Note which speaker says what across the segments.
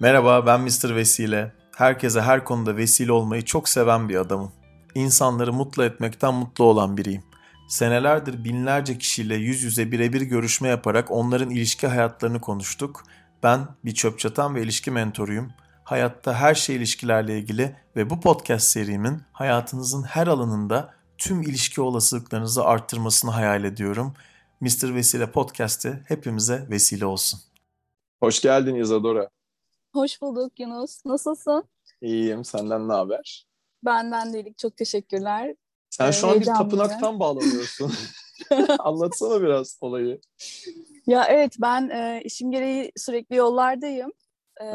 Speaker 1: Merhaba ben Mr. Vesile. Herkese her konuda vesile olmayı çok seven bir adamım. İnsanları mutlu etmekten mutlu olan biriyim. Senelerdir binlerce kişiyle yüz yüze birebir görüşme yaparak onların ilişki hayatlarını konuştuk. Ben bir çöp çatan ve ilişki mentoruyum. Hayatta her şey ilişkilerle ilgili ve bu podcast serimin hayatınızın her alanında tüm ilişki olasılıklarınızı arttırmasını hayal ediyorum. Mr. Vesile Podcast'i hepimize vesile olsun.
Speaker 2: Hoş geldin Isadora.
Speaker 3: Hoş bulduk Yunus. Nasılsın?
Speaker 2: İyiyim. Senden ne haber?
Speaker 3: Benden değilik. Çok teşekkürler.
Speaker 2: Sen şu an bir tapınaktan bağlanıyorsun. Anlatsana biraz olayı.
Speaker 3: Ya evet ben e, işim gereği sürekli yollardayım. E,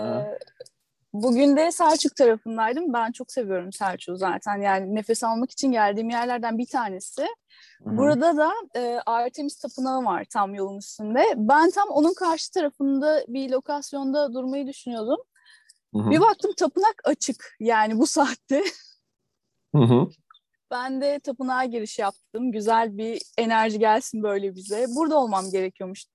Speaker 3: bugün de Selçuk tarafındaydım. Ben çok seviyorum Selçuk'u zaten. Yani nefes almak için geldiğim yerlerden bir tanesi. Hı-hı. Burada da e, Artemis Tapınağı var tam yolun üstünde. Ben tam onun karşı tarafında bir lokasyonda durmayı düşünüyordum. Hı-hı. Bir baktım tapınak açık yani bu saatte.
Speaker 2: Hı-hı.
Speaker 3: Ben de tapınağa giriş yaptım. Güzel bir enerji gelsin böyle bize. Burada olmam gerekiyormuş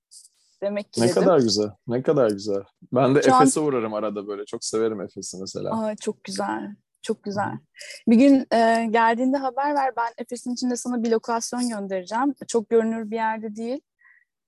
Speaker 3: demek ki
Speaker 2: Ne
Speaker 3: dedim.
Speaker 2: kadar güzel. Ne kadar güzel. Ben de Şu Efes'e an... uğrarım arada böyle. Çok severim Efes'i mesela.
Speaker 3: Aa, çok güzel. Çok güzel. Bir gün e, geldiğinde haber ver. Ben Efes'in içinde sana bir lokasyon göndereceğim. Çok görünür bir yerde değil.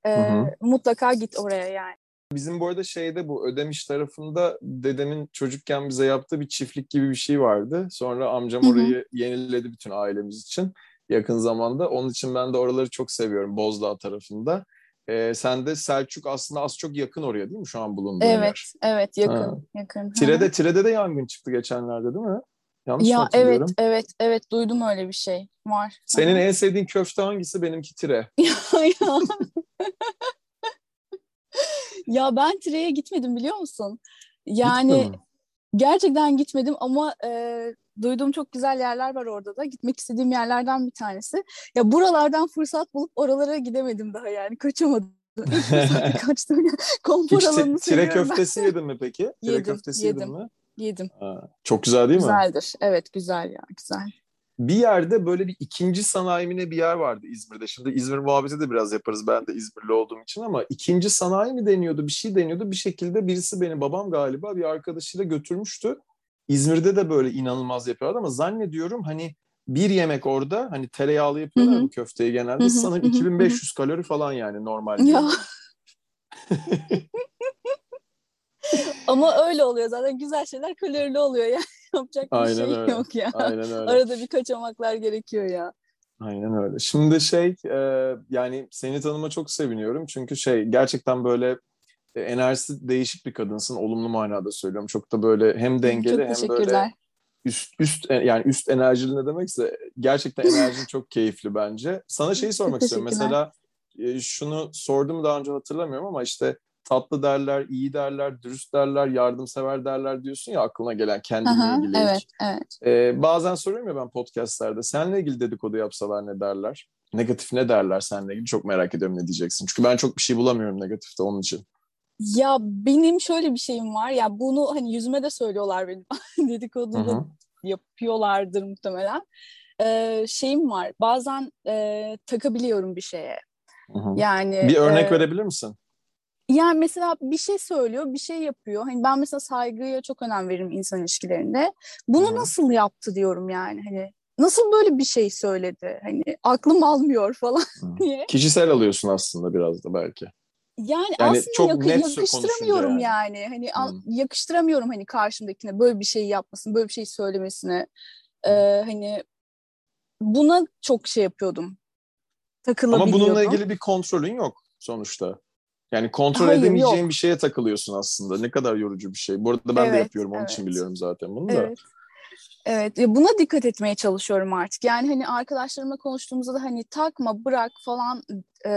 Speaker 3: E, mutlaka git oraya yani.
Speaker 2: Bizim bu arada şeyde bu Ödemiş tarafında dedemin çocukken bize yaptığı bir çiftlik gibi bir şey vardı. Sonra amcam orayı yeniledi bütün ailemiz için yakın zamanda. Onun için ben de oraları çok seviyorum Bozdağ tarafında. Ee, sen de Selçuk aslında az çok yakın oraya değil mi şu an bulunduğun
Speaker 3: evet,
Speaker 2: yer?
Speaker 3: Evet, yakın. Ha. yakın.
Speaker 2: Tire'de, Tire'de de yangın çıktı geçenlerde değil mi? Yanlış
Speaker 3: ya
Speaker 2: mı hatırlıyorum?
Speaker 3: evet, evet, evet duydum öyle bir şey. Var.
Speaker 2: Senin en sevdiğin köfte hangisi? Benimki Tire.
Speaker 3: ya, ben Tire'ye gitmedim biliyor musun? Yani gerçekten gitmedim ama e, duyduğum çok güzel yerler var orada da. Gitmek istediğim yerlerden bir tanesi. Ya buralardan fırsat bulup oralara gidemedim daha yani. Kaçamadım. kaçtım. Konfor
Speaker 2: Hiç
Speaker 3: alanını
Speaker 2: tire köftesi yedin mi peki? Tire
Speaker 3: yedim,
Speaker 2: köftesi
Speaker 3: yedim,
Speaker 2: yedin mi?
Speaker 3: Yedim.
Speaker 2: Ha, çok güzel değil mi?
Speaker 3: Güzeldir. Evet güzel ya güzel.
Speaker 2: Bir yerde böyle bir ikinci sanayimine bir yer vardı İzmir'de. Şimdi İzmir muhabbeti de biraz yaparız ben de İzmirli olduğum için ama ikinci sanayi mi deniyordu bir şey deniyordu. Bir şekilde birisi beni babam galiba bir arkadaşıyla götürmüştü. İzmir'de de böyle inanılmaz yapıyorlar ama zannediyorum hani bir yemek orada hani tereyağlı yapıyorlar bu köfteyi genelde. Hı-hı. Sanırım 2500 kalori falan yani normal.
Speaker 3: Ya. Ama öyle oluyor zaten güzel şeyler kalorili oluyor yani yapacak bir
Speaker 2: Aynen
Speaker 3: şey
Speaker 2: öyle.
Speaker 3: yok ya.
Speaker 2: Aynen öyle.
Speaker 3: Arada bir kaçamaklar gerekiyor ya.
Speaker 2: Aynen öyle. Şimdi şey e, yani seni tanıma çok seviniyorum çünkü şey gerçekten böyle enerjisi değişik bir kadınsın olumlu manada söylüyorum. Çok da böyle hem dengeli hem böyle üst üst yani üst enerjili ne demekse gerçekten enerjin çok keyifli bence. Sana şeyi sormak istiyorum. Mesela e, şunu sordum daha önce hatırlamıyorum ama işte tatlı derler, iyi derler, dürüst derler, yardımsever derler diyorsun ya aklına gelen kendinle
Speaker 3: Aha,
Speaker 2: ilgili.
Speaker 3: Evet, evet.
Speaker 2: Ee, bazen soruyorum ya ben podcastlerde seninle ilgili dedikodu yapsalar ne derler? Negatif ne derler seninle ilgili? Çok merak ediyorum ne diyeceksin. Çünkü ben çok bir şey bulamıyorum negatifte onun için.
Speaker 3: Ya benim şöyle bir şeyim var. Ya bunu hani yüzüme de söylüyorlar benim. dedikodu da yapıyorlardır muhtemelen. Ee, şeyim var. Bazen e, takabiliyorum bir şeye.
Speaker 2: Hı-hı.
Speaker 3: Yani
Speaker 2: bir örnek
Speaker 3: e,
Speaker 2: verebilir misin?
Speaker 3: Yani mesela bir şey söylüyor, bir şey yapıyor. Hani ben mesela saygıya çok önem veririm insan ilişkilerinde. Bunu Hı-hı. nasıl yaptı diyorum yani. Hani nasıl böyle bir şey söyledi? Hani aklım almıyor falan diye.
Speaker 2: Kişisel alıyorsun aslında biraz da belki.
Speaker 3: Yani, yani aslında çok yak- net yakıştıramıyorum yani. yani. Hani al- yakıştıramıyorum hani karşımdakine böyle bir şey yapmasını, böyle bir şey söylemesine. Ee, hani buna çok şey yapıyordum. Takılabiliyordum.
Speaker 2: Ama bununla ilgili bir kontrolün yok sonuçta. Yani kontrol
Speaker 3: Hayır,
Speaker 2: edemeyeceğin
Speaker 3: yok.
Speaker 2: bir şeye takılıyorsun aslında. Ne kadar yorucu bir şey. Bu arada ben
Speaker 3: Evet,
Speaker 2: de yapıyorum. Onun
Speaker 3: evet.
Speaker 2: için biliyorum zaten bunu da.
Speaker 3: Evet. Evet, buna dikkat etmeye çalışıyorum artık. Yani hani arkadaşlarımla konuştuğumuzda da hani takma, bırak falan e,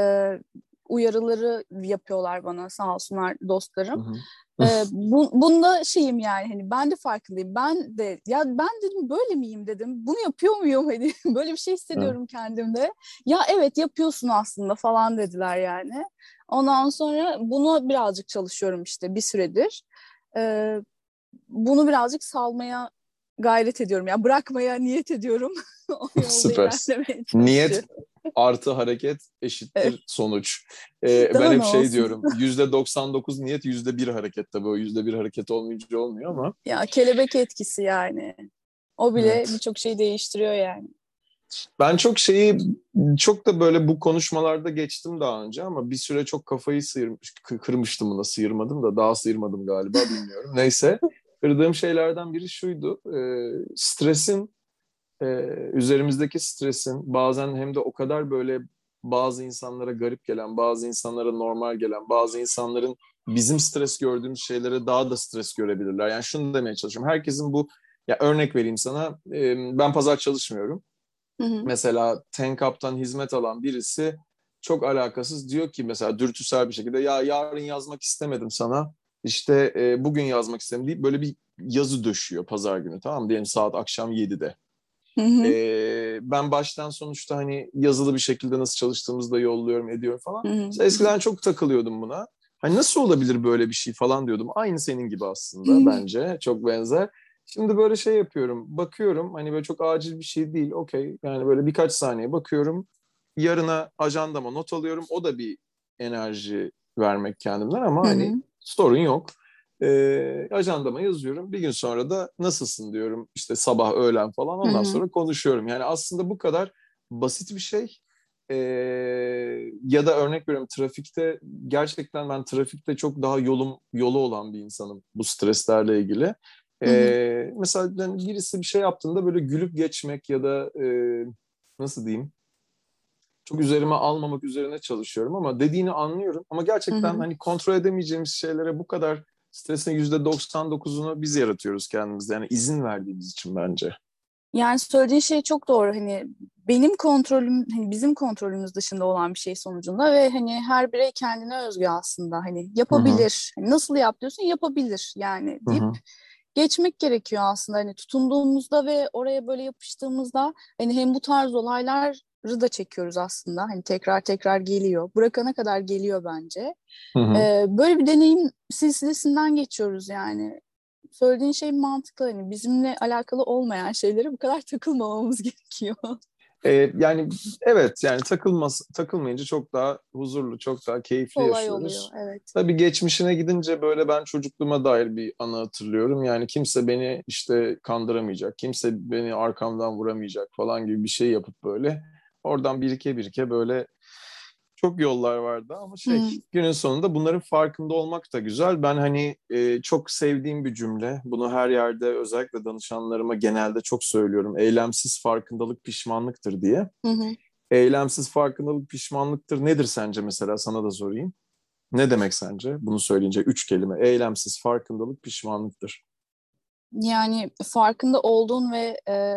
Speaker 3: uyarıları yapıyorlar bana sağ olsunlar dostlarım.
Speaker 2: Hı hı.
Speaker 3: Ee, bu, bunda şeyim yani hani ben de farkındayım. Ben de ya ben dedim böyle miyim dedim. Bunu yapıyor muyum hani böyle bir şey hissediyorum kendimde. Ya evet yapıyorsun aslında falan dediler yani. Ondan sonra bunu birazcık çalışıyorum işte bir süredir. Ee, bunu birazcık salmaya gayret ediyorum. Ya bırakmaya niyet ediyorum. O
Speaker 2: Süper. Niyet artı hareket eşittir evet. sonuç. Ee, ben hep şey olsun. diyorum yüzde 99 niyet yüzde bir hareket tabii o yüzde bir hareket olmayınca olmuyor ama.
Speaker 3: Ya kelebek etkisi yani. O bile evet. birçok şeyi değiştiriyor yani.
Speaker 2: Ben çok şeyi çok da böyle bu konuşmalarda geçtim daha önce ama bir süre çok kafayı sıyırmış, kırmıştım buna sıyırmadım da daha sıyırmadım galiba bilmiyorum. Neyse kırdığım şeylerden biri şuydu. E, stresin e, üzerimizdeki stresin bazen hem de o kadar böyle bazı insanlara garip gelen, bazı insanlara normal gelen, bazı insanların bizim stres gördüğümüz şeylere daha da stres görebilirler. Yani şunu demeye çalışıyorum. Herkesin bu ya örnek vereyim sana. E, ben pazar çalışmıyorum. Hı hı. Mesela Tenkap'tan hizmet alan birisi çok alakasız diyor ki mesela dürtüsel bir şekilde ya yarın yazmak istemedim sana işte e, bugün yazmak istedim deyip böyle bir yazı döşüyor pazar günü tamam mı? Diyelim saat akşam 7'de. Hı hı. E, ben baştan sonuçta hani yazılı bir şekilde nasıl çalıştığımızı da yolluyorum ediyorum falan. Hı hı. Eskiden çok takılıyordum buna. Hani nasıl olabilir böyle bir şey falan diyordum. Aynı senin gibi aslında hı hı. bence. Çok benzer. Şimdi böyle şey yapıyorum. Bakıyorum hani böyle çok acil bir şey değil. Okey. Yani böyle birkaç saniye bakıyorum. Yarına ajandama not alıyorum. O da bir enerji vermek kendimden ama Hı-hı. hani sorun yok. Ee, ajandama yazıyorum. Bir gün sonra da nasılsın diyorum. İşte sabah, öğlen falan. Ondan Hı-hı. sonra konuşuyorum. Yani aslında bu kadar basit bir şey. Ee, ya da örnek veriyorum trafikte gerçekten ben trafikte çok daha yolum yolu olan bir insanım bu streslerle ilgili. Ee, mesela yani birisi bir şey yaptığında böyle gülüp geçmek ya da e, nasıl diyeyim çok üzerime almamak üzerine çalışıyorum ama dediğini anlıyorum. Ama gerçekten hı hı. hani kontrol edemeyeceğimiz şeylere bu kadar stresin yüzde 99'unu biz yaratıyoruz kendimizde. Yani izin verdiğimiz için bence.
Speaker 3: Yani söylediğin şey çok doğru. Hani benim kontrolüm, hani bizim kontrolümüz dışında olan bir şey sonucunda ve hani her birey kendine özgü aslında. Hani yapabilir. Hı hı. Hani nasıl yap diyorsun yapabilir yani deyip hı hı geçmek gerekiyor aslında. Hani tutunduğumuzda ve oraya böyle yapıştığımızda hani hem bu tarz olayları da çekiyoruz aslında. Hani tekrar tekrar geliyor. Bırakana kadar geliyor bence. Hı hı. Ee, böyle bir deneyim silsilesinden geçiyoruz yani. Söylediğin şey mantıklı. Hani bizimle alakalı olmayan şeylere bu kadar takılmamamız gerekiyor.
Speaker 2: Ee, yani evet yani takılmaz takılmayınca çok daha huzurlu, çok daha keyifli Kolay yaşıyoruz. Oluyor, evet. Tabii geçmişine gidince böyle ben çocukluğuma dair bir anı hatırlıyorum. Yani kimse beni işte kandıramayacak, kimse beni arkamdan vuramayacak falan gibi bir şey yapıp böyle oradan birike birike böyle çok yollar vardı ama şey hmm. günün sonunda bunların farkında olmak da güzel. Ben hani e, çok sevdiğim bir cümle. Bunu her yerde özellikle danışanlarıma genelde çok söylüyorum. Eylemsiz farkındalık pişmanlıktır diye. Hmm. Eylemsiz farkındalık pişmanlıktır nedir sence mesela sana da sorayım. Ne demek sence bunu söyleyince üç kelime? Eylemsiz farkındalık pişmanlıktır.
Speaker 3: Yani farkında olduğun ve e,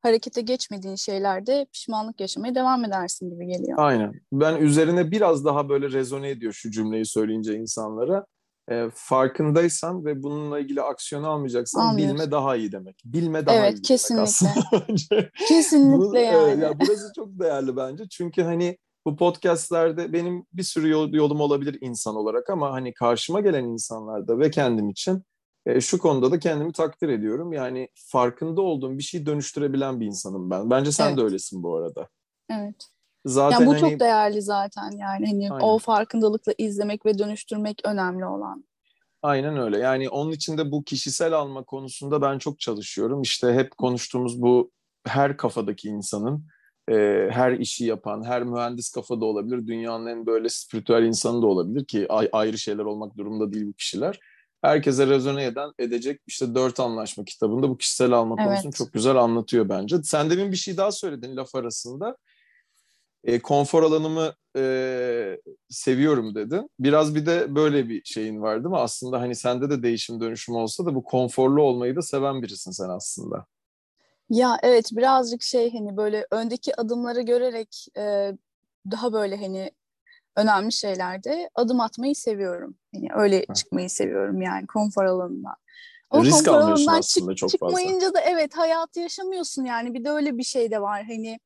Speaker 3: harekete geçmediğin şeylerde pişmanlık yaşamaya devam edersin gibi geliyor.
Speaker 2: Aynen. Ben üzerine biraz daha böyle rezone ediyor şu cümleyi söyleyince insanlara. E, farkındaysan ve bununla ilgili aksiyon almayacaksan bilme daha iyi demek. Bilme daha
Speaker 3: evet,
Speaker 2: iyi
Speaker 3: kesinlikle. demek kesinlikle yani.
Speaker 2: E, ya burası çok değerli bence. Çünkü hani bu podcastlerde benim bir sürü yol, yolum olabilir insan olarak ama hani karşıma gelen insanlarda ve kendim için e, şu konuda da kendimi takdir ediyorum. Yani farkında olduğum bir şeyi dönüştürebilen bir insanım ben. Bence sen evet. de öylesin bu arada.
Speaker 3: Evet. Zaten yani bu hani... çok değerli zaten yani hani Aynen. o farkındalıkla izlemek ve dönüştürmek önemli olan.
Speaker 2: Aynen öyle. Yani onun için de bu kişisel alma konusunda ben çok çalışıyorum. İşte hep konuştuğumuz bu her kafadaki insanın e, her işi yapan, her mühendis kafada olabilir. Dünyanın en böyle spiritüel insanı da olabilir ki ayrı şeyler olmak durumunda değil bu kişiler herkese rezone eden edecek işte dört anlaşma kitabında bu kişisel alma evet. konusunu çok güzel anlatıyor bence. Sen demin bir şey daha söyledin laf arasında. E, konfor alanımı e, seviyorum dedin. Biraz bir de böyle bir şeyin var değil mi? Aslında hani sende de değişim dönüşüm olsa da bu konforlu olmayı da seven birisin sen aslında.
Speaker 3: Ya evet birazcık şey hani böyle öndeki adımları görerek e, daha böyle hani önemli şeylerde adım atmayı seviyorum. Yani öyle Hı. çıkmayı seviyorum yani konfor alanından.
Speaker 2: O Risk konfor alanından aslında çık, çok
Speaker 3: çıkmayınca
Speaker 2: fazla.
Speaker 3: da evet hayatı yaşamıyorsun yani bir de öyle bir şey de var hani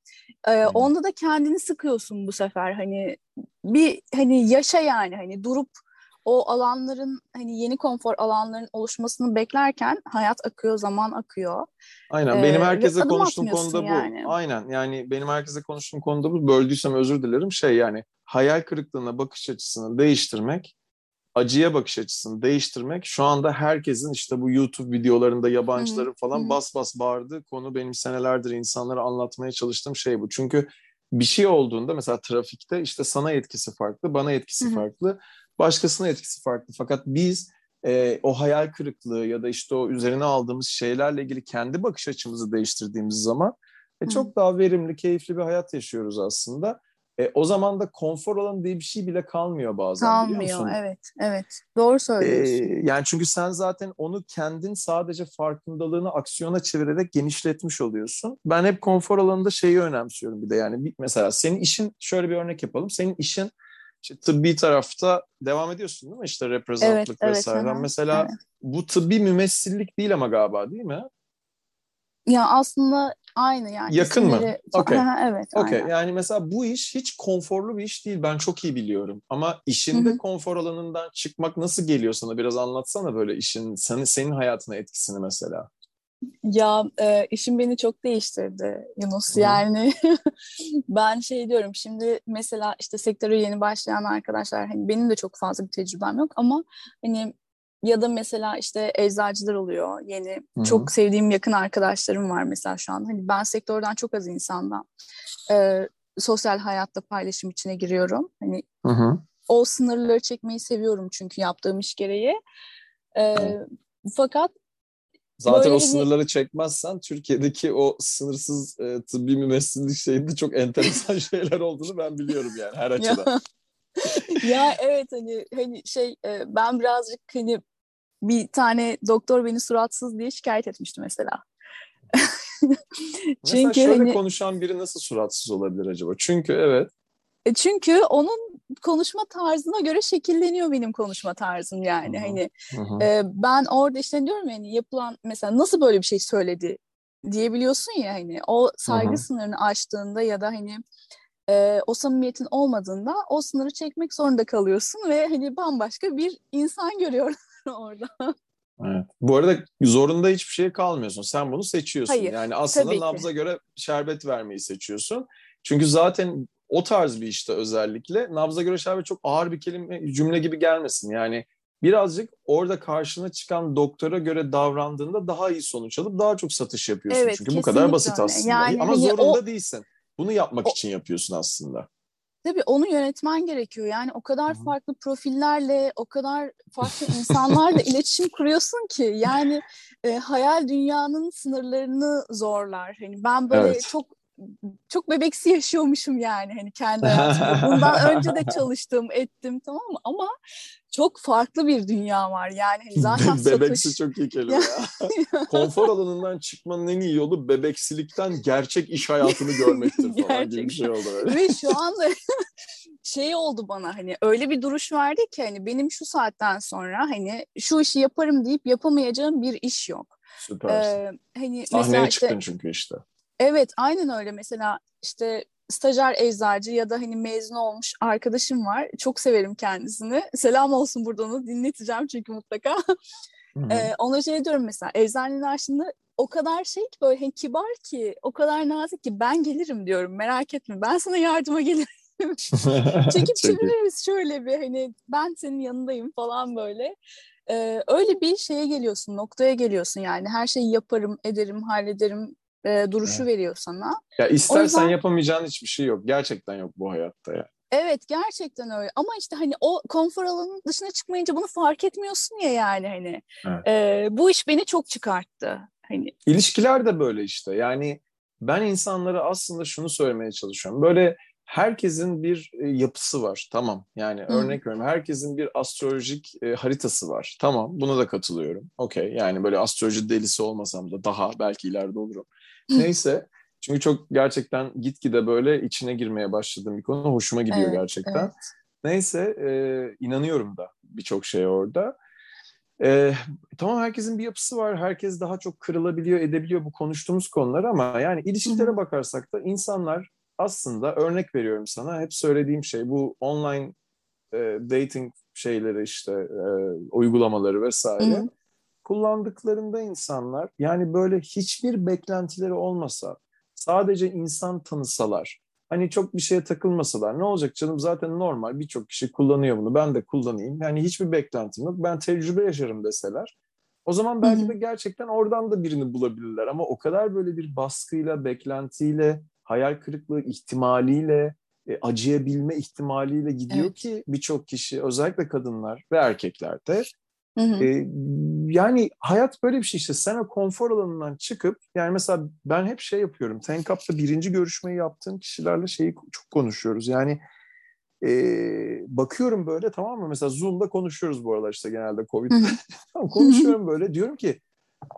Speaker 3: e, onda da kendini sıkıyorsun bu sefer hani bir hani yaşa yani hani durup o alanların hani yeni konfor alanların oluşmasını beklerken hayat akıyor, zaman akıyor.
Speaker 2: Aynen. Benim ee, herkese konuştuğum konuda yani. bu. Aynen. Yani benim herkese konuştuğum konuda bu. Böldüysem özür dilerim. Şey yani hayal kırıklığına bakış açısını değiştirmek acıya bakış açısını değiştirmek şu anda herkesin işte bu YouTube videolarında yabancıların hı falan bas bas bağırdığı konu benim senelerdir insanlara anlatmaya çalıştığım şey bu. Çünkü bir şey olduğunda mesela trafikte işte sana etkisi farklı, bana etkisi hı farklı, başkasına etkisi farklı. Fakat biz e, o hayal kırıklığı ya da işte o üzerine aldığımız şeylerle ilgili kendi bakış açımızı değiştirdiğimiz zaman e, çok daha verimli, keyifli bir hayat yaşıyoruz aslında. E, o zaman da konfor alanı diye bir şey bile kalmıyor bazen
Speaker 3: kalmıyor, evet, evet. Doğru söylüyorsun.
Speaker 2: E, yani çünkü sen zaten onu kendin sadece farkındalığını aksiyona çevirerek genişletmiş oluyorsun. Ben hep konfor alanında şeyi önemsiyorum bir de yani. Mesela senin işin, şöyle bir örnek yapalım. Senin işin işte tıbbi tarafta devam ediyorsun değil mi? İşte reprezentantlık evet, vesaire. Evet, mesela evet. bu tıbbi mümessillik değil ama galiba değil mi?
Speaker 3: Ya aslında aynı yani.
Speaker 2: Yakın mı?
Speaker 3: Okay. evet.
Speaker 2: Okay. Yani mesela bu iş hiç konforlu bir iş değil. Ben çok iyi biliyorum. Ama işinde Hı-hı. konfor alanından çıkmak nasıl geliyor sana? Biraz anlatsana böyle işin senin, senin hayatına etkisini mesela.
Speaker 3: Ya e, işim beni çok değiştirdi Yunus. Hı. Yani ben şey diyorum şimdi mesela işte sektöre yeni başlayan arkadaşlar hani benim de çok fazla bir tecrübem yok ama hani ya da mesela işte eczacılar oluyor yeni. Hı-hı. Çok sevdiğim yakın arkadaşlarım var mesela şu an. Hani ben sektörden çok az insandan e, sosyal hayatta paylaşım içine giriyorum. Hani Hı-hı. o sınırları çekmeyi seviyorum çünkü yaptığım iş gereği. E, fakat
Speaker 2: Zaten Böyle o sınırları çekmezsen Türkiye'deki o sınırsız e, tıbbi mümessillik şeyinde çok enteresan şeyler olduğunu ben biliyorum yani her açıdan.
Speaker 3: ya evet hani hani şey e, ben birazcık hani bir tane doktor beni suratsız diye şikayet etmişti mesela.
Speaker 2: Çünkü mesela şöyle hani, konuşan biri nasıl suratsız olabilir acaba? Çünkü evet.
Speaker 3: E, çünkü onun konuşma tarzına göre şekilleniyor benim konuşma tarzım yani. Hı-hı. Hani Hı-hı. E, ben orada işte diyorum yani yapılan mesela nasıl böyle bir şey söyledi diyebiliyorsun ya hani o saygı Hı-hı. sınırını aştığında ya da hani e, o samimiyetin olmadığında o sınırı çekmek zorunda kalıyorsun ve hani bambaşka bir insan görüyorlar orada.
Speaker 2: Evet. Bu arada zorunda hiçbir şey kalmıyorsun. Sen bunu seçiyorsun. Hayır, yani aslında nabza göre şerbet vermeyi seçiyorsun. Çünkü zaten o tarz bir işte özellikle nabza göre şerbet çok ağır bir kelime cümle gibi gelmesin. Yani birazcık orada karşına çıkan doktora göre davrandığında daha iyi sonuç alıp daha çok satış yapıyorsun. Evet, Çünkü bu kadar basit öyle. aslında. Yani, Ama hani zorunda o, değilsin. Bunu yapmak o, için yapıyorsun aslında.
Speaker 3: Tabii onu yönetmen gerekiyor. Yani o kadar Hı-hı. farklı profillerle, o kadar farklı insanlarla iletişim kuruyorsun ki yani e, hayal dünyanın sınırlarını zorlar. Hani ben böyle evet. çok çok bebeksi yaşıyormuşum yani hani kendi hayatımda. Bundan önce de çalıştım, ettim tamam mı? Ama çok farklı bir dünya var. Yani hani zaten
Speaker 2: bebeksi
Speaker 3: satış...
Speaker 2: çok iyi kelime ya. Konfor alanından çıkmanın en iyi yolu bebeksilikten gerçek iş hayatını görmektir falan gibi bir şey oldu öyle.
Speaker 3: Ve şu anda şey oldu bana hani öyle bir duruş verdi ki hani benim şu saatten sonra hani şu işi yaparım deyip yapamayacağım bir iş yok.
Speaker 2: Süpersin. Ee, hani Sahneye çıktın işte, çünkü işte.
Speaker 3: Evet aynen öyle mesela işte stajyer eczacı ya da hani mezun olmuş arkadaşım var. Çok severim kendisini. Selam olsun burada onu dinleteceğim çünkü mutlaka. ee, ona şey diyorum mesela eczanenin aslında o kadar şey ki böyle hani kibar ki o kadar nazik ki ben gelirim diyorum merak etme ben sana yardıma gelirim. Çekip çeviririz şöyle bir hani ben senin yanındayım falan böyle. Ee, öyle bir şeye geliyorsun noktaya geliyorsun yani her şeyi yaparım ederim hallederim e, duruşu evet. veriyor sana.
Speaker 2: Ya istersen yüzden... yapamayacağın hiçbir şey yok. Gerçekten yok bu hayatta ya.
Speaker 3: Evet gerçekten öyle ama işte hani o konfor alanının dışına çıkmayınca bunu fark etmiyorsun ya yani hani evet. e, bu iş beni çok çıkarttı. Hani.
Speaker 2: İlişkiler de böyle işte yani ben insanlara aslında şunu söylemeye çalışıyorum böyle herkesin bir e, yapısı var tamam yani Hı. örnek veriyorum herkesin bir astrolojik e, haritası var tamam buna da katılıyorum okey yani böyle astroloji delisi olmasam da daha belki ileride olurum Neyse. Çünkü çok gerçekten gitgide böyle içine girmeye başladığım bir konu. Hoşuma gidiyor evet, gerçekten. Evet. Neyse e, inanıyorum da birçok şey orada. E, tamam herkesin bir yapısı var. Herkes daha çok kırılabiliyor, edebiliyor bu konuştuğumuz konular ama yani ilişkilere Hı-hı. bakarsak da insanlar aslında örnek veriyorum sana hep söylediğim şey bu online e, dating şeyleri işte e, uygulamaları vesaire. Hı hı. Kullandıklarında insanlar yani böyle hiçbir beklentileri olmasa sadece insan tanısalar hani çok bir şeye takılmasalar ne olacak canım? Zaten normal birçok kişi kullanıyor bunu ben de kullanayım. Yani hiçbir beklentim yok. Ben tecrübe yaşarım. deseler o zaman belki de gerçekten oradan da birini bulabilirler. Ama o kadar böyle bir baskıyla beklentiyle hayal kırıklığı ihtimaliyle e, acıyabilme ihtimaliyle gidiyor evet. ki birçok kişi özellikle kadınlar ve erkekler de Hı hı. E, yani hayat böyle bir şey işte. Sen o konfor alanından çıkıp yani mesela ben hep şey yapıyorum. Tenkap'ta birinci görüşmeyi yaptığım kişilerle şeyi çok konuşuyoruz. Yani e, bakıyorum böyle tamam mı? Mesela Zoom'da konuşuyoruz bu aralar işte genelde Covid. Tamam, konuşuyorum böyle. Diyorum ki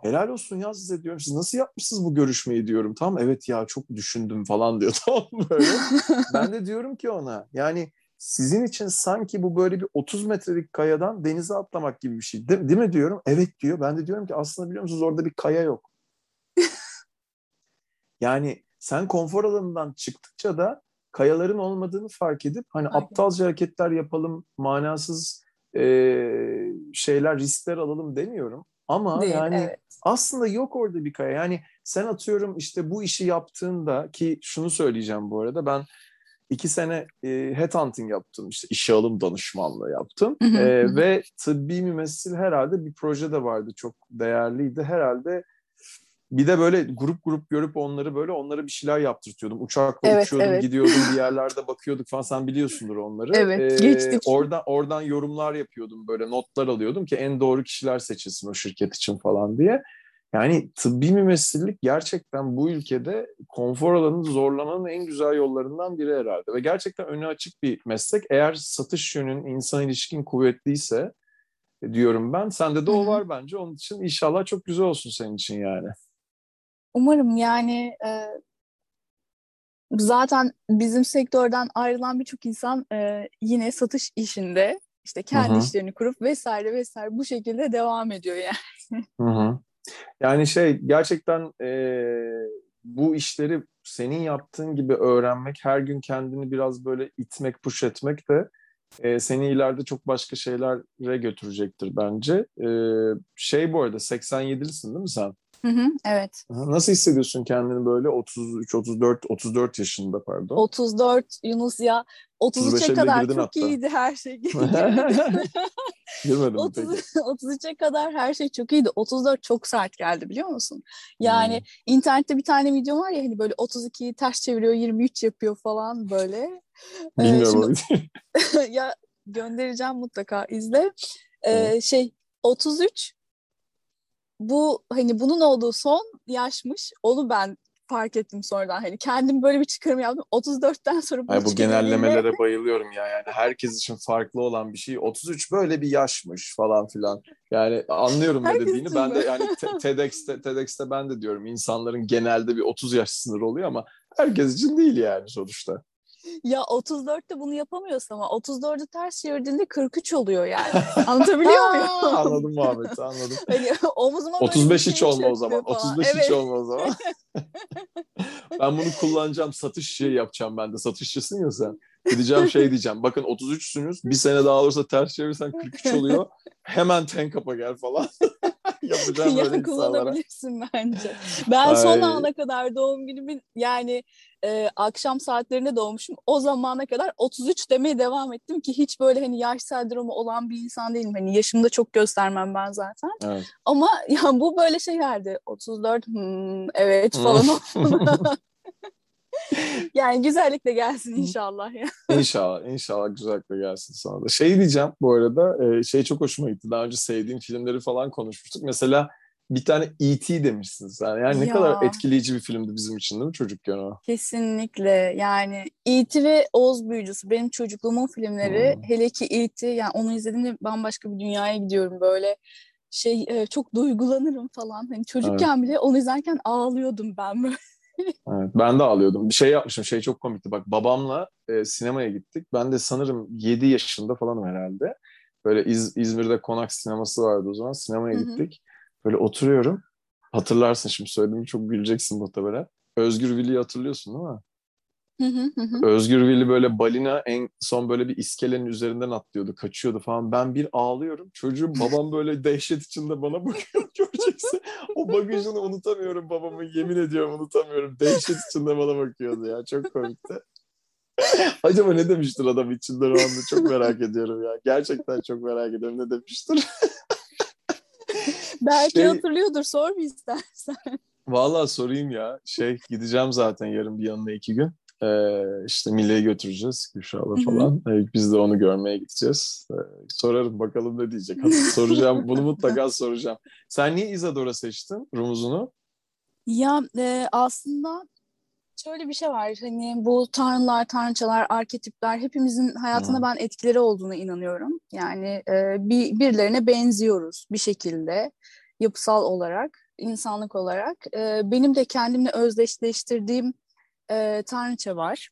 Speaker 2: helal olsun ya size diyorum. Siz nasıl yapmışsınız bu görüşmeyi? diyorum. Tamam evet ya çok düşündüm falan diyor. Tamam böyle? Ben de diyorum ki ona yani sizin için sanki bu böyle bir 30 metrelik kayadan denize atlamak gibi bir şey değil, değil mi diyorum. Evet diyor. Ben de diyorum ki aslında biliyor musunuz orada bir kaya yok. yani sen konfor alanından çıktıkça da kayaların olmadığını fark edip hani Aynen. aptalca hareketler yapalım, manasız e, şeyler, riskler alalım demiyorum. Ama Değil, yani evet. aslında yok orada bir kaya. Yani sen atıyorum işte bu işi yaptığında ki şunu söyleyeceğim bu arada ben iki sene e, headhunting yaptım işte işe alım danışmanlığı yaptım e, ve tıbbi mümessil herhalde bir proje de vardı çok değerliydi herhalde bir de böyle grup grup görüp onları böyle onlara bir şeyler yaptırtıyordum. Uçakla evet, uçuyordum, evet. gidiyordum bir yerlerde bakıyorduk falan. Sen biliyorsundur onları.
Speaker 3: Evet, ee, geçtik.
Speaker 2: Oradan, oradan yorumlar yapıyordum böyle notlar alıyordum ki en doğru kişiler seçilsin o şirket için falan diye. Yani tıbbi mümessillik gerçekten bu ülkede konfor alanını zorlamanın en güzel yollarından biri herhalde. Ve gerçekten önü açık bir meslek. Eğer satış yönün, insan ilişkin kuvvetliyse diyorum ben. Sende de o var bence. Onun için inşallah çok güzel olsun senin için yani.
Speaker 3: Umarım yani e, zaten bizim sektörden ayrılan birçok insan e, yine satış işinde işte kendi Hı-hı. işlerini kurup vesaire vesaire bu şekilde devam ediyor yani.
Speaker 2: Hı-hı. Yani şey gerçekten e, bu işleri senin yaptığın gibi öğrenmek, her gün kendini biraz böyle itmek, push etmek de e, seni ileride çok başka şeylere götürecektir bence. E, şey bu arada 87'lisin değil mi sen?
Speaker 3: Hı hı, evet.
Speaker 2: Nasıl hissediyorsun kendini böyle 33, 34, 34 yaşında pardon?
Speaker 3: 34 Yunus ya 33'e kadar çok hatta. iyiydi her şey.
Speaker 2: Girmedim 30, peki.
Speaker 3: 33'e kadar her şey çok iyiydi. 34 çok sert geldi biliyor musun? Yani hmm. internette bir tane video var ya hani böyle 32'yi ters çeviriyor 23 yapıyor falan böyle.
Speaker 2: Bilmiyorum.
Speaker 3: Ee, şimdi, ya göndereceğim mutlaka izle. Ee, hmm. Şey 33 bu hani bunun olduğu son yaşmış. Onu ben fark ettim sonradan. Hani kendim böyle bir çıkarım yaptım. 34'ten sonra
Speaker 2: bu Ay, bu genellemelere bayılıyorum ya. Yani herkes için farklı olan bir şey. 33 böyle bir yaşmış falan filan. Yani anlıyorum ne dediğini. Ben de yani TEDx'te, TEDx'te ben de diyorum insanların genelde bir 30 yaş sınırı oluyor ama herkes için değil yani sonuçta.
Speaker 3: Ya 34'te bunu yapamıyorsun ama 34'ü ters çevirdiğinde 43 oluyor yani. Anlatabiliyor muyum?
Speaker 2: anladım Muhammed, anladım.
Speaker 3: Hani omuzuma
Speaker 2: 35 hiç olma o zaman. Falan. 35 evet. hiç olma o zaman. ben bunu kullanacağım, satış şey yapacağım ben de. Satışçısın ya sen. Gideceğim şey diyeceğim. Bakın 33'sünüz. Bir sene daha olursa ters çevirsen 43 oluyor. Hemen ten kapa gel falan. Yapacağım böyle
Speaker 3: kullanabilirsin bence. Ben Ay. son ana kadar doğum günümün yani e, akşam saatlerinde doğmuşum. O zamana kadar 33 demeye devam ettim ki hiç böyle hani yaş sendromu olan bir insan değilim. Hani yaşımda çok göstermem ben zaten. Evet. Ama ya bu böyle şey şeylerdi. 34 hmm, evet falan. yani güzellikle gelsin inşallah ya.
Speaker 2: İnşallah, inşallah güzellikle gelsin sana da. Şey diyeceğim bu arada, e, şey çok hoşuma gitti. Daha önce sevdiğim filmleri falan konuşmuştuk. Mesela bir tane E.T. demişsiniz. Yani, yani ne ya. kadar etkileyici bir filmdi bizim için değil mi çocukken o?
Speaker 3: Kesinlikle. Yani E.T. ve Oz Büyücüsü benim çocukluğumun filmleri. Hmm. Hele ki E.T. yani onu izlediğimde bambaşka bir dünyaya gidiyorum böyle şey e, çok duygulanırım falan. Hani çocukken evet. bile onu izlerken ağlıyordum ben böyle.
Speaker 2: Evet, ben de ağlıyordum. Bir şey yapmışım. Şey çok komikti. Bak babamla e, sinemaya gittik. Ben de sanırım 7 yaşında falanım herhalde. Böyle İz, İzmir'de Konak sineması vardı o zaman. Sinemaya Hı-hı. gittik. Böyle oturuyorum. Hatırlarsın şimdi söylediğimi çok güleceksin muhtemelen. Özgür Vili'yi hatırlıyorsun değil mi? Özgür Vili böyle balina en son böyle bir iskelenin üzerinden atlıyordu, kaçıyordu falan. Ben bir ağlıyorum. Çocuğum babam böyle dehşet içinde bana bakıyor göreceksin. O bagajını unutamıyorum babamın yemin ediyorum unutamıyorum. Dehşet içinde bana bakıyordu ya çok komikti. Acaba ne demiştir adam içinden o anda çok merak ediyorum ya. Gerçekten çok merak ediyorum ne demiştir.
Speaker 3: Belki şey, hatırlıyordur sor mu istersen.
Speaker 2: Vallahi sorayım ya. Şey gideceğim zaten yarın bir yanına iki gün. Ee, işte Milli'ye götüreceğiz Gülşah'la falan. Ee, biz de onu görmeye gideceğiz. Ee, sorarım bakalım ne diyecek. Soracağım. Bunu mutlaka soracağım. Sen niye Isadora seçtin rumuzunu?
Speaker 3: Ya e, aslında şöyle bir şey var. Hani bu tanrılar, tanrıçalar, arketipler hepimizin hayatında hmm. ben etkileri olduğuna inanıyorum. Yani e, bir birilerine benziyoruz bir şekilde yapısal olarak, insanlık olarak. E, benim de kendimle özdeşleştirdiğim e, tanrıça var.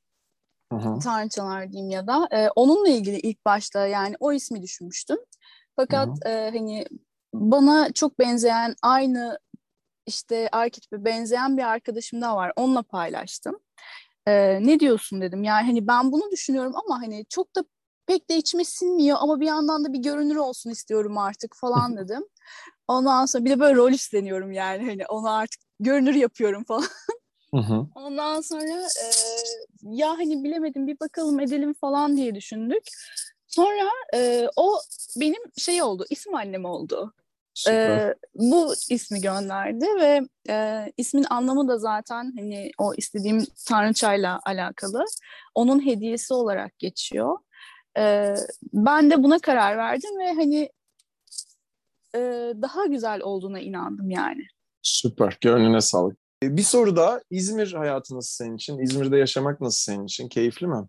Speaker 3: Hı Tanrıçalar diyeyim ya da. E, onunla ilgili ilk başta yani o ismi düşünmüştüm. Fakat e, hani bana çok benzeyen aynı işte arketipe benzeyen bir arkadaşım daha var. Onunla paylaştım. Ee, ne diyorsun dedim. Yani hani ben bunu düşünüyorum ama hani çok da pek de içime sinmiyor ama bir yandan da bir görünür olsun istiyorum artık falan dedim. Ondan sonra bir de böyle rol isteniyorum yani hani onu artık görünür yapıyorum falan. Ondan sonra e, ya hani bilemedim bir bakalım edelim falan diye düşündük. Sonra e, o benim şey oldu, isim annem oldu. E, bu ismi gönderdi ve e, ismin anlamı da zaten hani o istediğim tanrıçayla alakalı. Onun hediyesi olarak geçiyor. E, ben de buna karar verdim ve hani e, daha güzel olduğuna inandım yani.
Speaker 2: Süper, gönlüne sağlık. Bir soru daha, İzmir hayatı nasıl senin için? İzmir'de yaşamak nasıl senin için? Keyifli mi?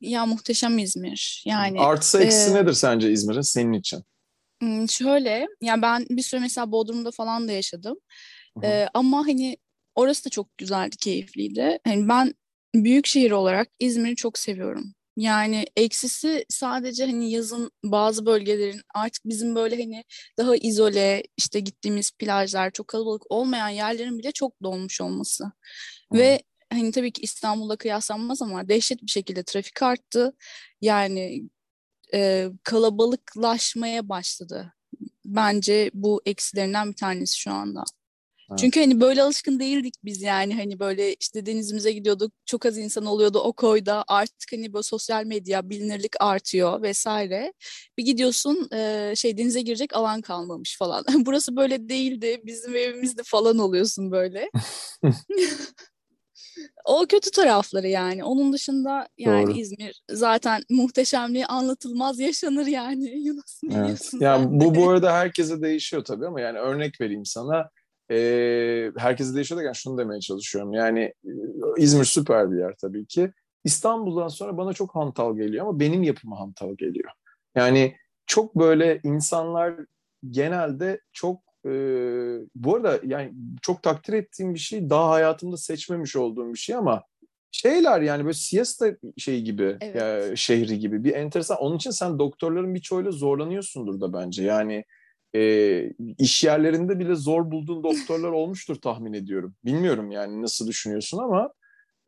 Speaker 3: Ya muhteşem İzmir. Yani
Speaker 2: Artısı eksisi e, nedir sence İzmir'in senin için?
Speaker 3: Şöyle, yani ben bir süre mesela Bodrum'da falan da yaşadım. Ee, ama hani orası da çok güzeldi, keyifliydi. Hani ben büyük şehir olarak İzmir'i çok seviyorum. Yani eksisi sadece hani yazın bazı bölgelerin artık bizim böyle hani daha izole işte gittiğimiz plajlar çok kalabalık olmayan yerlerin bile çok dolmuş olması. Hı. Ve hani tabii ki İstanbul'la kıyaslanmaz ama dehşet bir şekilde trafik arttı. Yani e, kalabalıklaşmaya başladı. Bence bu eksilerinden bir tanesi şu anda. Evet. Çünkü hani böyle alışkın değildik biz yani hani böyle işte denizimize gidiyorduk çok az insan oluyordu o koyda artık hani böyle sosyal medya bilinirlik artıyor vesaire bir gidiyorsun e, şey denize girecek alan kalmamış falan burası böyle değildi bizim evimizde falan oluyorsun böyle o kötü tarafları yani. Onun dışında yani Doğru. İzmir zaten muhteşemliği anlatılmaz yaşanır yani. Yunus
Speaker 2: evet. Ya bu bu arada herkese değişiyor tabii ama yani örnek vereyim sana. Ee, herkese değişiyor derken şunu demeye çalışıyorum. Yani İzmir süper bir yer tabii ki. İstanbul'dan sonra bana çok hantal geliyor ama benim yapıma hantal geliyor. Yani çok böyle insanlar genelde çok e, bu arada yani çok takdir ettiğim bir şey daha hayatımda seçmemiş olduğum bir şey ama şeyler yani böyle siesta şey gibi evet. ya, şehri gibi bir enteresan. Onun için sen doktorların birçoğuyla zorlanıyorsundur da bence. Yani e, iş yerlerinde bile zor bulduğun doktorlar olmuştur tahmin ediyorum. Bilmiyorum yani nasıl düşünüyorsun ama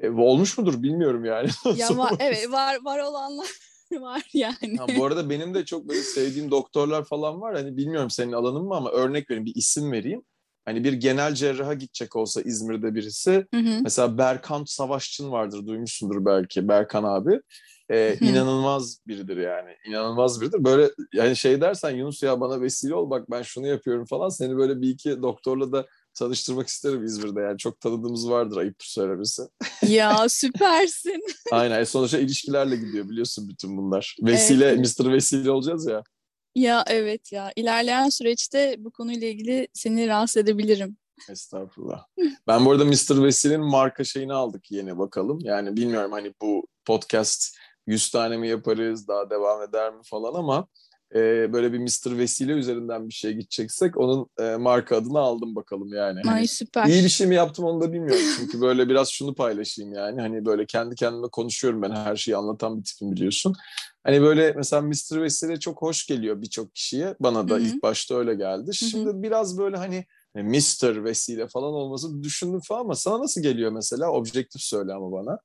Speaker 2: e, olmuş mudur bilmiyorum yani.
Speaker 3: ya var, evet var var olanlar var yani.
Speaker 2: Ha, bu arada benim de çok böyle sevdiğim doktorlar falan var. Hani bilmiyorum senin alanın mı ama örnek vereyim bir isim vereyim. Hani bir genel cerraha gidecek olsa İzmir'de birisi. Hı hı. Mesela Berkan Savaşçın vardır duymuşsundur belki Berkan abi. Ee, inanılmaz biridir yani. İnanılmaz biridir. Böyle yani şey dersen Yunus ya bana vesile ol bak ben şunu yapıyorum falan. Seni böyle bir iki doktorla da tanıştırmak isterim İzmir'de. Yani çok tanıdığımız vardır ayıp söylemesi.
Speaker 3: Ya süpersin.
Speaker 2: Aynen. Sonuçta ilişkilerle gidiyor biliyorsun bütün bunlar. Vesile, evet. Mr. Vesile olacağız ya.
Speaker 3: Ya evet ya. İlerleyen süreçte bu konuyla ilgili seni rahatsız edebilirim.
Speaker 2: Estağfurullah. Ben bu arada Mr. Vesile'nin marka şeyini aldık yeni bakalım. Yani bilmiyorum hani bu podcast 100 tane mi yaparız, daha devam eder mi falan ama e, böyle bir Mr. Vesile üzerinden bir şey gideceksek onun e, marka adını aldım bakalım yani.
Speaker 3: Ay hani süper.
Speaker 2: İyi bir şey mi yaptım onu da bilmiyorum. Çünkü böyle biraz şunu paylaşayım yani. Hani böyle kendi kendime konuşuyorum ben her şeyi anlatan bir tipim biliyorsun. Hani böyle mesela Mr. Vesile çok hoş geliyor birçok kişiye. Bana da Hı-hı. ilk başta öyle geldi. Şimdi Hı-hı. biraz böyle hani Mr. Vesile falan olması düşündüm falan ama sana nasıl geliyor mesela? Objektif söyle ama bana.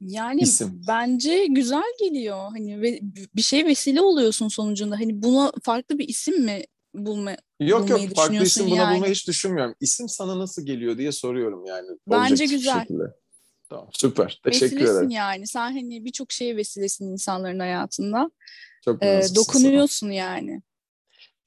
Speaker 3: Yani İsim. bence güzel geliyor. Hani ve bir şey vesile oluyorsun sonucunda. Hani buna farklı bir isim mi bulma
Speaker 2: Yok yok farklı isim yani. buna bulmayı hiç düşünmüyorum. İsim sana nasıl geliyor diye soruyorum yani.
Speaker 3: Bence güzel.
Speaker 2: Şekilde. Tamam süper. Teşekkür
Speaker 3: Vesilesin
Speaker 2: ederim.
Speaker 3: yani. Sen hani birçok şeye vesilesin insanların hayatında. Çok ee, dokunuyorsun sana. yani.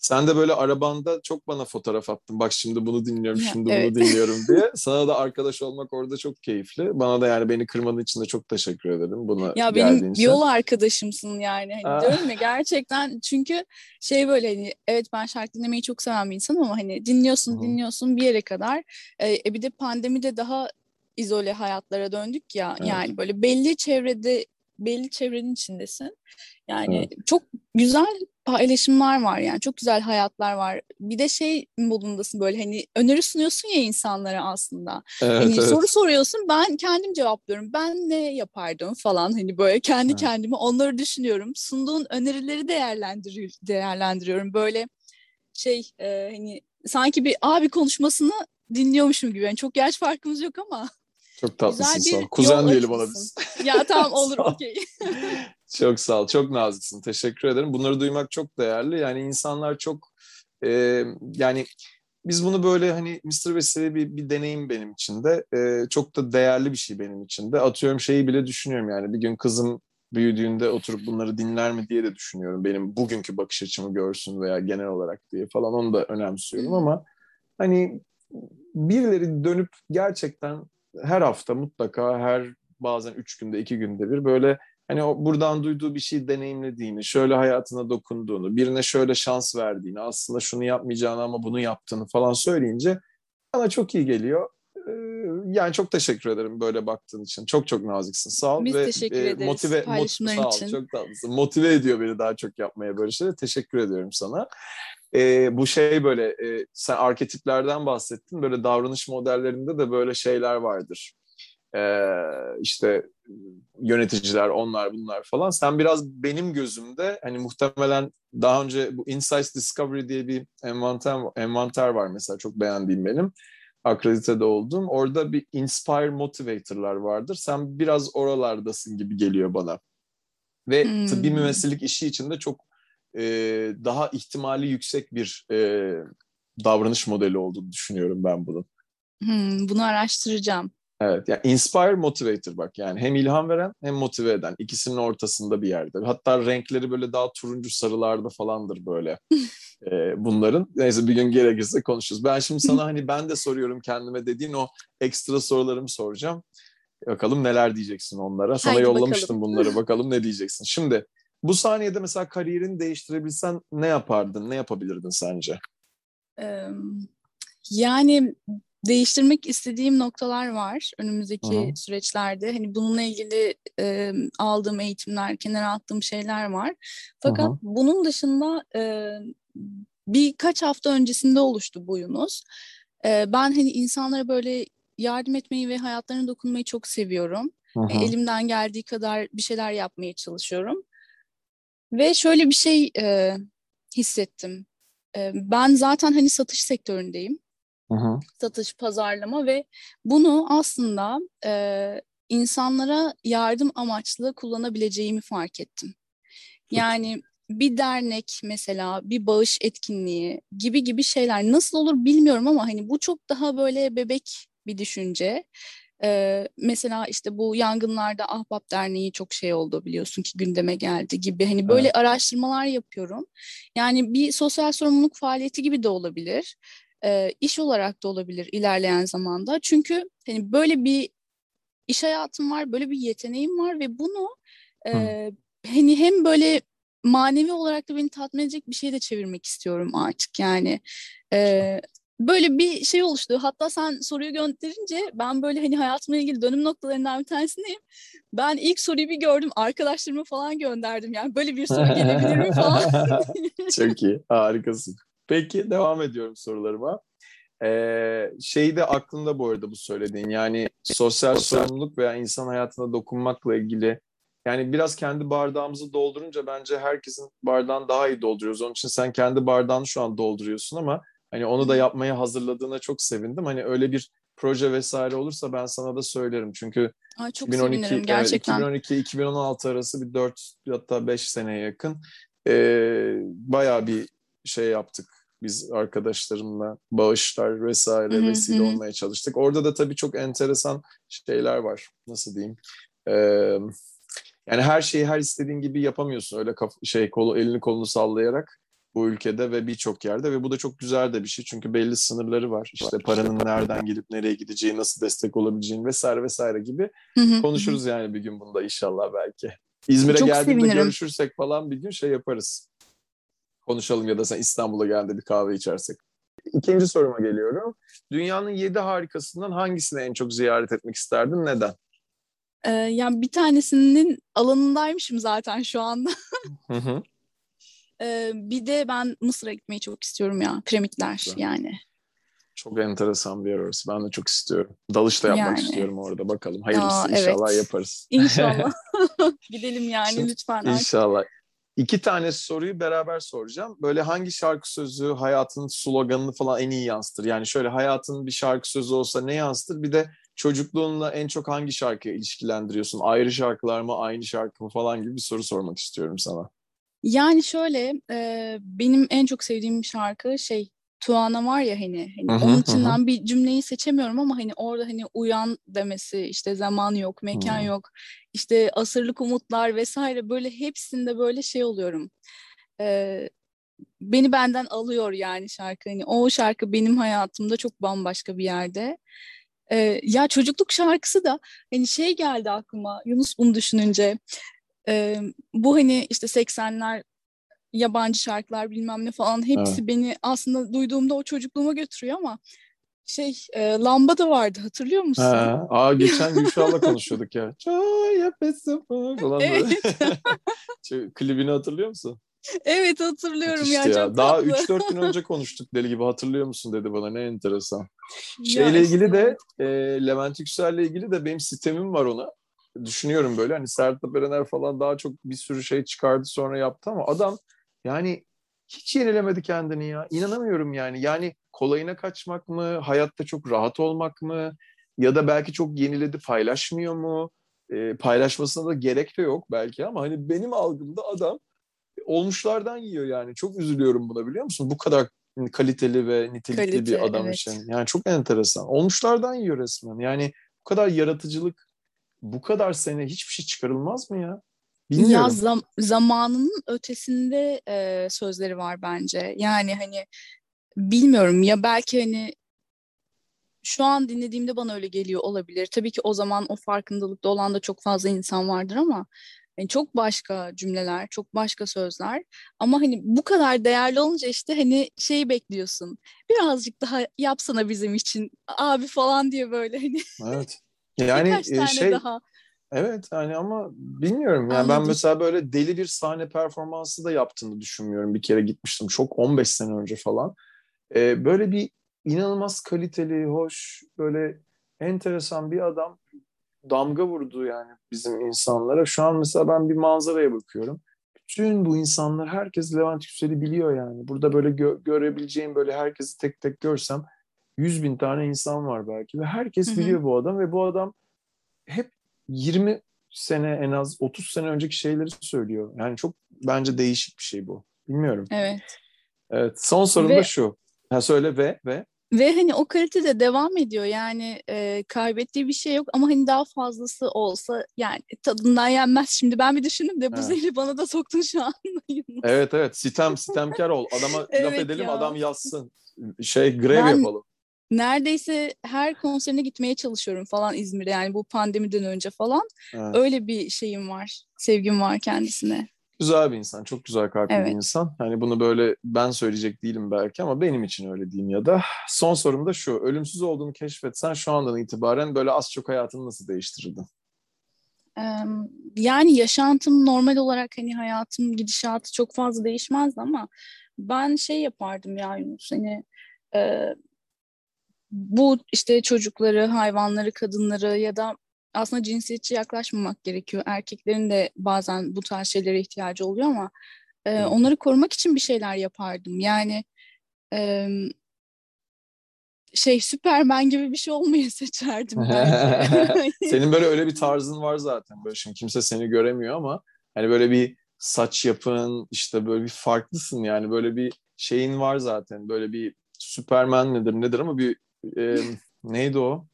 Speaker 2: Sen de böyle arabanda çok bana fotoğraf attın. Bak şimdi bunu dinliyorum, şimdi evet. bunu dinliyorum diye. Sana da arkadaş olmak orada çok keyifli. Bana da yani beni kırmanın için de çok teşekkür ederim. Buna
Speaker 3: ya benim yol arkadaşımsın yani. Hani diyorum ya gerçekten çünkü şey böyle hani evet ben şarkı dinlemeyi çok seven bir insanım ama hani dinliyorsun Hı-hı. dinliyorsun bir yere kadar. Ee, e, bir de pandemide daha izole hayatlara döndük ya. Evet. Yani böyle belli çevrede belli çevrenin içindesin. Yani evet. çok güzel paylaşımlar var yani çok güzel hayatlar var. Bir de şey modundasın böyle hani öneri sunuyorsun ya insanlara aslında. Evet, hani evet. soru soruyorsun ben kendim cevaplıyorum. Ben ne yapardım falan hani böyle kendi evet. kendime onları düşünüyorum. Sunduğun önerileri değerlendir değerlendiriyorum. Böyle şey e, hani sanki bir abi konuşmasını dinliyormuşum gibi. Yani çok yaş farkımız yok ama
Speaker 2: çok tatlısın ol. Kuzen diyelim ona biz.
Speaker 3: Ya tamam olur okey.
Speaker 2: çok sağ ol. Çok naziksin. Teşekkür ederim. Bunları duymak çok değerli. Yani insanlar çok e, yani biz bunu böyle hani Mr. Vesile bir, bir deneyim benim için de. E, çok da değerli bir şey benim için de. Atıyorum şeyi bile düşünüyorum yani. Bir gün kızım büyüdüğünde oturup bunları dinler mi diye de düşünüyorum. Benim bugünkü bakış açımı görsün veya genel olarak diye falan onu da önemsiyorum ama hani birileri dönüp gerçekten her hafta mutlaka her bazen üç günde iki günde bir böyle hani o buradan duyduğu bir şey deneyimlediğini, şöyle hayatına dokunduğunu, birine şöyle şans verdiğini, aslında şunu yapmayacağını ama bunu yaptığını falan söyleyince bana çok iyi geliyor. Ee, yani çok teşekkür ederim böyle baktığın için. Çok çok naziksin. Sağ ol.
Speaker 3: Biz
Speaker 2: ve
Speaker 3: teşekkür e, ederiz motive, paylaşımların
Speaker 2: mot,
Speaker 3: için.
Speaker 2: Sağ ol, çok tatlısın. Motive ediyor beni daha çok yapmaya böyle şeyler. Teşekkür ediyorum sana. E, bu şey böyle e, sen arketiplerden bahsettin. Böyle davranış modellerinde de böyle şeyler vardır. E, işte yöneticiler, onlar bunlar falan. Sen biraz benim gözümde hani muhtemelen daha önce bu Insights Discovery diye bir envanter, envanter var mesela çok beğendiğim benim. Akreditede olduğum. Orada bir Inspire Motivator'lar vardır. Sen biraz oralardasın gibi geliyor bana. Ve hmm. tıbbi mümessillik işi içinde çok e, daha ihtimali yüksek bir e, davranış modeli olduğunu düşünüyorum ben bunun.
Speaker 3: Hmm, bunu araştıracağım.
Speaker 2: Evet, yani inspire, motivator bak yani hem ilham veren hem motive eden ikisinin ortasında bir yerde. Hatta renkleri böyle daha turuncu sarılarda falandır böyle e, bunların. Neyse bir gün gerekirse konuşuruz. Ben şimdi sana hani ben de soruyorum kendime dediğin o ekstra sorularımı soracağım. Bakalım neler diyeceksin onlara. Sana Haydi yollamıştım bakalım. bunları bakalım ne diyeceksin. Şimdi bu saniyede mesela kariyerini değiştirebilsen ne yapardın, ne yapabilirdin sence?
Speaker 3: yani değiştirmek istediğim noktalar var önümüzdeki Hı-hı. süreçlerde. Hani bununla ilgili e, aldığım eğitimler, kenara attığım şeyler var. Fakat Hı-hı. bunun dışında e, birkaç hafta öncesinde oluştu bu Yunus. E, ben hani insanlara böyle yardım etmeyi ve hayatlarına dokunmayı çok seviyorum. E, elimden geldiği kadar bir şeyler yapmaya çalışıyorum. Ve şöyle bir şey e, hissettim. E, ben zaten hani satış sektöründeyim. Hı hı. Satış, pazarlama ve bunu aslında e, insanlara yardım amaçlı kullanabileceğimi fark ettim. Yani bir dernek mesela, bir bağış etkinliği gibi gibi şeyler nasıl olur bilmiyorum ama hani bu çok daha böyle bebek bir düşünce. Ee, mesela işte bu yangınlarda Ahbap Derneği çok şey oldu biliyorsun ki gündeme geldi gibi. Hani böyle evet. araştırmalar yapıyorum. Yani bir sosyal sorumluluk faaliyeti gibi de olabilir. Ee, iş olarak da olabilir ilerleyen zamanda. Çünkü hani böyle bir iş hayatım var, böyle bir yeteneğim var ve bunu e, hani hem böyle manevi olarak da beni tatmin edecek bir şey de çevirmek istiyorum artık yani. E, böyle bir şey oluştu. Hatta sen soruyu gönderince ben böyle hani hayatımla ilgili dönüm noktalarından bir tanesindeyim. Ben ilk soruyu bir gördüm. Arkadaşlarıma falan gönderdim. Yani böyle bir soru gelebilir mi falan.
Speaker 2: Çok iyi. Harikasın. Peki devam ediyorum sorularıma. Ee, şey de aklımda bu arada bu söylediğin yani sosyal sorumluluk veya insan hayatına dokunmakla ilgili yani biraz kendi bardağımızı doldurunca bence herkesin bardağını daha iyi dolduruyoruz. Onun için sen kendi bardağını şu an dolduruyorsun ama Hani onu da yapmaya hazırladığına çok sevindim. Hani öyle bir proje vesaire olursa ben sana da söylerim. Çünkü
Speaker 3: Ay, çok 2012 gerçekten.
Speaker 2: 2012-2016 arası bir 4 hatta 5 seneye yakın e, bayağı bir şey yaptık biz arkadaşlarımla bağışlar vesaire hı vesile olmaya çalıştık. Orada da tabii çok enteresan şeyler var. Nasıl diyeyim? Ee, yani her şeyi her istediğin gibi yapamıyorsun öyle kaf- şey kolu elini kolunu sallayarak bu ülkede ve birçok yerde ve bu da çok güzel de bir şey çünkü belli sınırları var. İşte paranın nereden gelip nereye gideceği, nasıl destek olabileceğin vesaire vesaire gibi konuşuruz yani bir gün bunda inşallah belki. İzmir'e geldiğinde sevinirim. görüşürsek falan bir gün şey yaparız. Konuşalım ya da sen İstanbul'a geldiğinde bir kahve içersek. İkinci soruma geliyorum. Dünyanın yedi harikasından hangisini en çok ziyaret etmek isterdin? Neden?
Speaker 3: Ee, yani bir tanesinin alanındaymışım zaten şu anda. hı hı. Ee, bir de ben Mısır'a gitmeyi çok istiyorum ya. Piramitler Güzel. yani.
Speaker 2: Çok enteresan bir yer orası. Ben de çok istiyorum. Dalış da yapmak yani. istiyorum orada. Bakalım. Hayırlısı Aa, inşallah evet. yaparız.
Speaker 3: İnşallah. Gidelim yani lütfen.
Speaker 2: İnşallah. İki tane soruyu beraber soracağım. Böyle hangi şarkı sözü hayatın sloganını falan en iyi yansıtır? Yani şöyle hayatın bir şarkı sözü olsa ne yansıtır? Bir de çocukluğunla en çok hangi şarkıyı ilişkilendiriyorsun? Ayrı şarkılar mı, aynı şarkı mı falan gibi bir soru sormak istiyorum sana.
Speaker 3: Yani şöyle e, benim en çok sevdiğim şarkı şey Tuana var ya hani, hani hı hı, onun içinden hı. bir cümleyi seçemiyorum ama hani orada hani uyan demesi işte zaman yok, mekan hı. yok, işte asırlık umutlar vesaire böyle hepsinde böyle şey oluyorum. Ee, beni benden alıyor yani şarkı. Hani o şarkı benim hayatımda çok bambaşka bir yerde. Ee, ya çocukluk şarkısı da hani şey geldi aklıma Yunus bunu düşününce. E, bu hani işte 80'ler yabancı şarkılar bilmem ne falan hepsi evet. beni aslında duyduğumda o çocukluğuma götürüyor ama şey e, lamba da vardı hatırlıyor musun?
Speaker 2: Ha, aa geçen Gülşah'la konuşuyorduk ya. Çay yapesın falan evet. klibini hatırlıyor musun?
Speaker 3: Evet hatırlıyorum ya, ya. Çok
Speaker 2: Daha 3-4 gün önce konuştuk deli gibi hatırlıyor musun dedi bana ne enteresan. Şeyle ya ilgili de e, Levent Yüksel'le ilgili de benim sistemim var ona. Düşünüyorum böyle hani Sertab Erener falan daha çok bir sürü şey çıkardı sonra yaptı ama adam yani hiç yenilemedi kendini ya. İnanamıyorum yani. Yani kolayına kaçmak mı? Hayatta çok rahat olmak mı? Ya da belki çok yeniledi paylaşmıyor mu? E, paylaşmasına da gerek de yok belki ama hani benim algımda adam olmuşlardan yiyor yani. Çok üzülüyorum buna biliyor musun? Bu kadar kaliteli ve nitelikli Kalite, bir adam evet. için. Yani çok enteresan. Olmuşlardan yiyor resmen. Yani bu kadar yaratıcılık, bu kadar sene hiçbir şey çıkarılmaz mı ya?
Speaker 3: Bilmiyorum. Ya zam zamanının ötesinde e, sözleri var bence. Yani hani bilmiyorum ya belki hani şu an dinlediğimde bana öyle geliyor olabilir. Tabii ki o zaman o farkındalıkta olan da çok fazla insan vardır ama yani çok başka cümleler, çok başka sözler. Ama hani bu kadar değerli olunca işte hani şeyi bekliyorsun. Birazcık daha yapsana bizim için abi falan diye böyle hani.
Speaker 2: Evet. Yani Birkaç tane şey, daha. Evet yani ama bilmiyorum. Yani ben mesela böyle deli bir sahne performansı da yaptığını düşünmüyorum. Bir kere gitmiştim çok 15 sene önce falan. Ee, böyle bir inanılmaz kaliteli, hoş, böyle enteresan bir adam damga vurdu yani bizim insanlara. Şu an mesela ben bir manzaraya bakıyorum. Bütün bu insanlar, herkes Levent Yüksel'i biliyor yani. Burada böyle gö- görebileceğim böyle herkesi tek tek görsem yüz bin tane insan var belki ve herkes Hı-hı. biliyor bu adam ve bu adam hep 20 sene en az 30 sene önceki şeyleri söylüyor. Yani çok bence değişik bir şey bu. Bilmiyorum.
Speaker 3: Evet.
Speaker 2: Evet. Son sorum ve, da şu. Ha söyle ve ve
Speaker 3: ve hani o kalitede devam ediyor yani e, kaybettiği bir şey yok ama hani daha fazlası olsa yani tadından yenmez. Şimdi ben bir düşündüm de bu evet. zehri bana da soktun şu an.
Speaker 2: evet evet sitem sitemkar ol. Adama evet laf edelim ya. adam yazsın. Şey grev ben, yapalım
Speaker 3: neredeyse her konserine gitmeye çalışıyorum falan İzmir'e yani bu pandemiden önce falan. Evet. Öyle bir şeyim var, sevgim var kendisine.
Speaker 2: Güzel bir insan, çok güzel kalpli evet. bir insan. Hani bunu böyle ben söyleyecek değilim belki ama benim için öyle diyeyim ya da. Son sorum da şu, ölümsüz olduğunu keşfetsen şu andan itibaren böyle az çok hayatını nasıl değiştirirdin?
Speaker 3: Yani yaşantım normal olarak hani hayatım gidişatı çok fazla değişmezdi ama ben şey yapardım ya Yunus hani bu işte çocukları, hayvanları, kadınları ya da aslında cinsiyetçi yaklaşmamak gerekiyor. Erkeklerin de bazen bu tarz şeylere ihtiyacı oluyor ama e, onları korumak için bir şeyler yapardım. Yani e, şey Süpermen gibi bir şey olmayı seçerdim
Speaker 2: Senin böyle öyle bir tarzın var zaten. Böyle şimdi kimse seni göremiyor ama hani böyle bir saç yapın işte böyle bir farklısın yani böyle bir şeyin var zaten. Böyle bir Süpermen nedir nedir ama bir e, neydi o?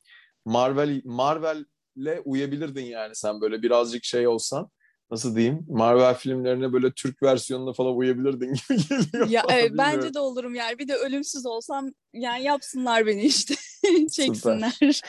Speaker 2: Marvel Marvel'le uyabilirdin yani sen böyle birazcık şey olsan nasıl diyeyim Marvel filmlerine böyle Türk versiyonuna falan uyabilirdin gibi geliyor.
Speaker 3: Ya evet, bence de olurum yani bir de ölümsüz olsam yani yapsınlar beni işte çeksinler.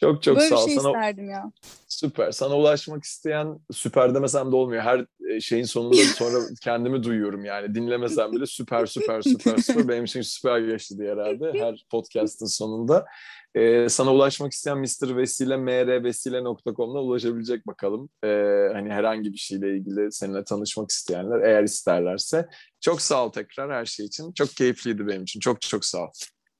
Speaker 2: Çok çok
Speaker 3: Böyle
Speaker 2: sağ ol.
Speaker 3: Böyle bir şey isterdim ya.
Speaker 2: Süper. Sana ulaşmak isteyen süper demesem de olmuyor. Her e, şeyin sonunda sonra kendimi duyuyorum yani. Dinlemesem bile süper süper süper süper. Benim için süper geçti diye herhalde her podcast'ın sonunda. Ee, sana ulaşmak isteyen Mr. Vesile mrvesile.com'da ulaşabilecek bakalım. Ee, hani herhangi bir şeyle ilgili seninle tanışmak isteyenler eğer isterlerse. Çok sağ ol tekrar her şey için. Çok keyifliydi benim için. Çok çok sağ ol.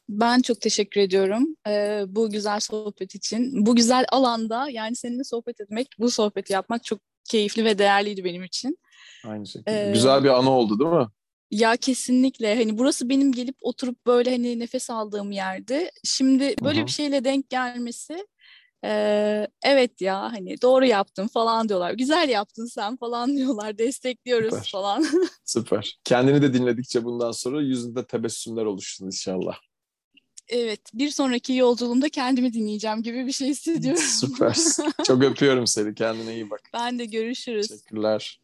Speaker 3: Ben çok teşekkür ediyorum ee, bu güzel sohbet için. Bu güzel alanda yani seninle sohbet etmek, bu sohbeti yapmak çok keyifli ve değerliydi benim için.
Speaker 2: Aynı şekilde. Ee, güzel bir anı oldu değil mi?
Speaker 3: Ya kesinlikle. Hani burası benim gelip oturup böyle hani nefes aldığım yerdi. Şimdi böyle Hı-hı. bir şeyle denk gelmesi evet ya hani doğru yaptın falan diyorlar. Güzel yaptın sen falan diyorlar. Destekliyoruz Süper. falan.
Speaker 2: Süper. Kendini de dinledikçe bundan sonra yüzünde tebessümler oluşsun inşallah.
Speaker 3: Evet, bir sonraki yolculuğumda kendimi dinleyeceğim gibi bir şey hissediyorum.
Speaker 2: Süper. Çok öpüyorum seni. Kendine iyi bak.
Speaker 3: Ben de görüşürüz.
Speaker 2: Teşekkürler.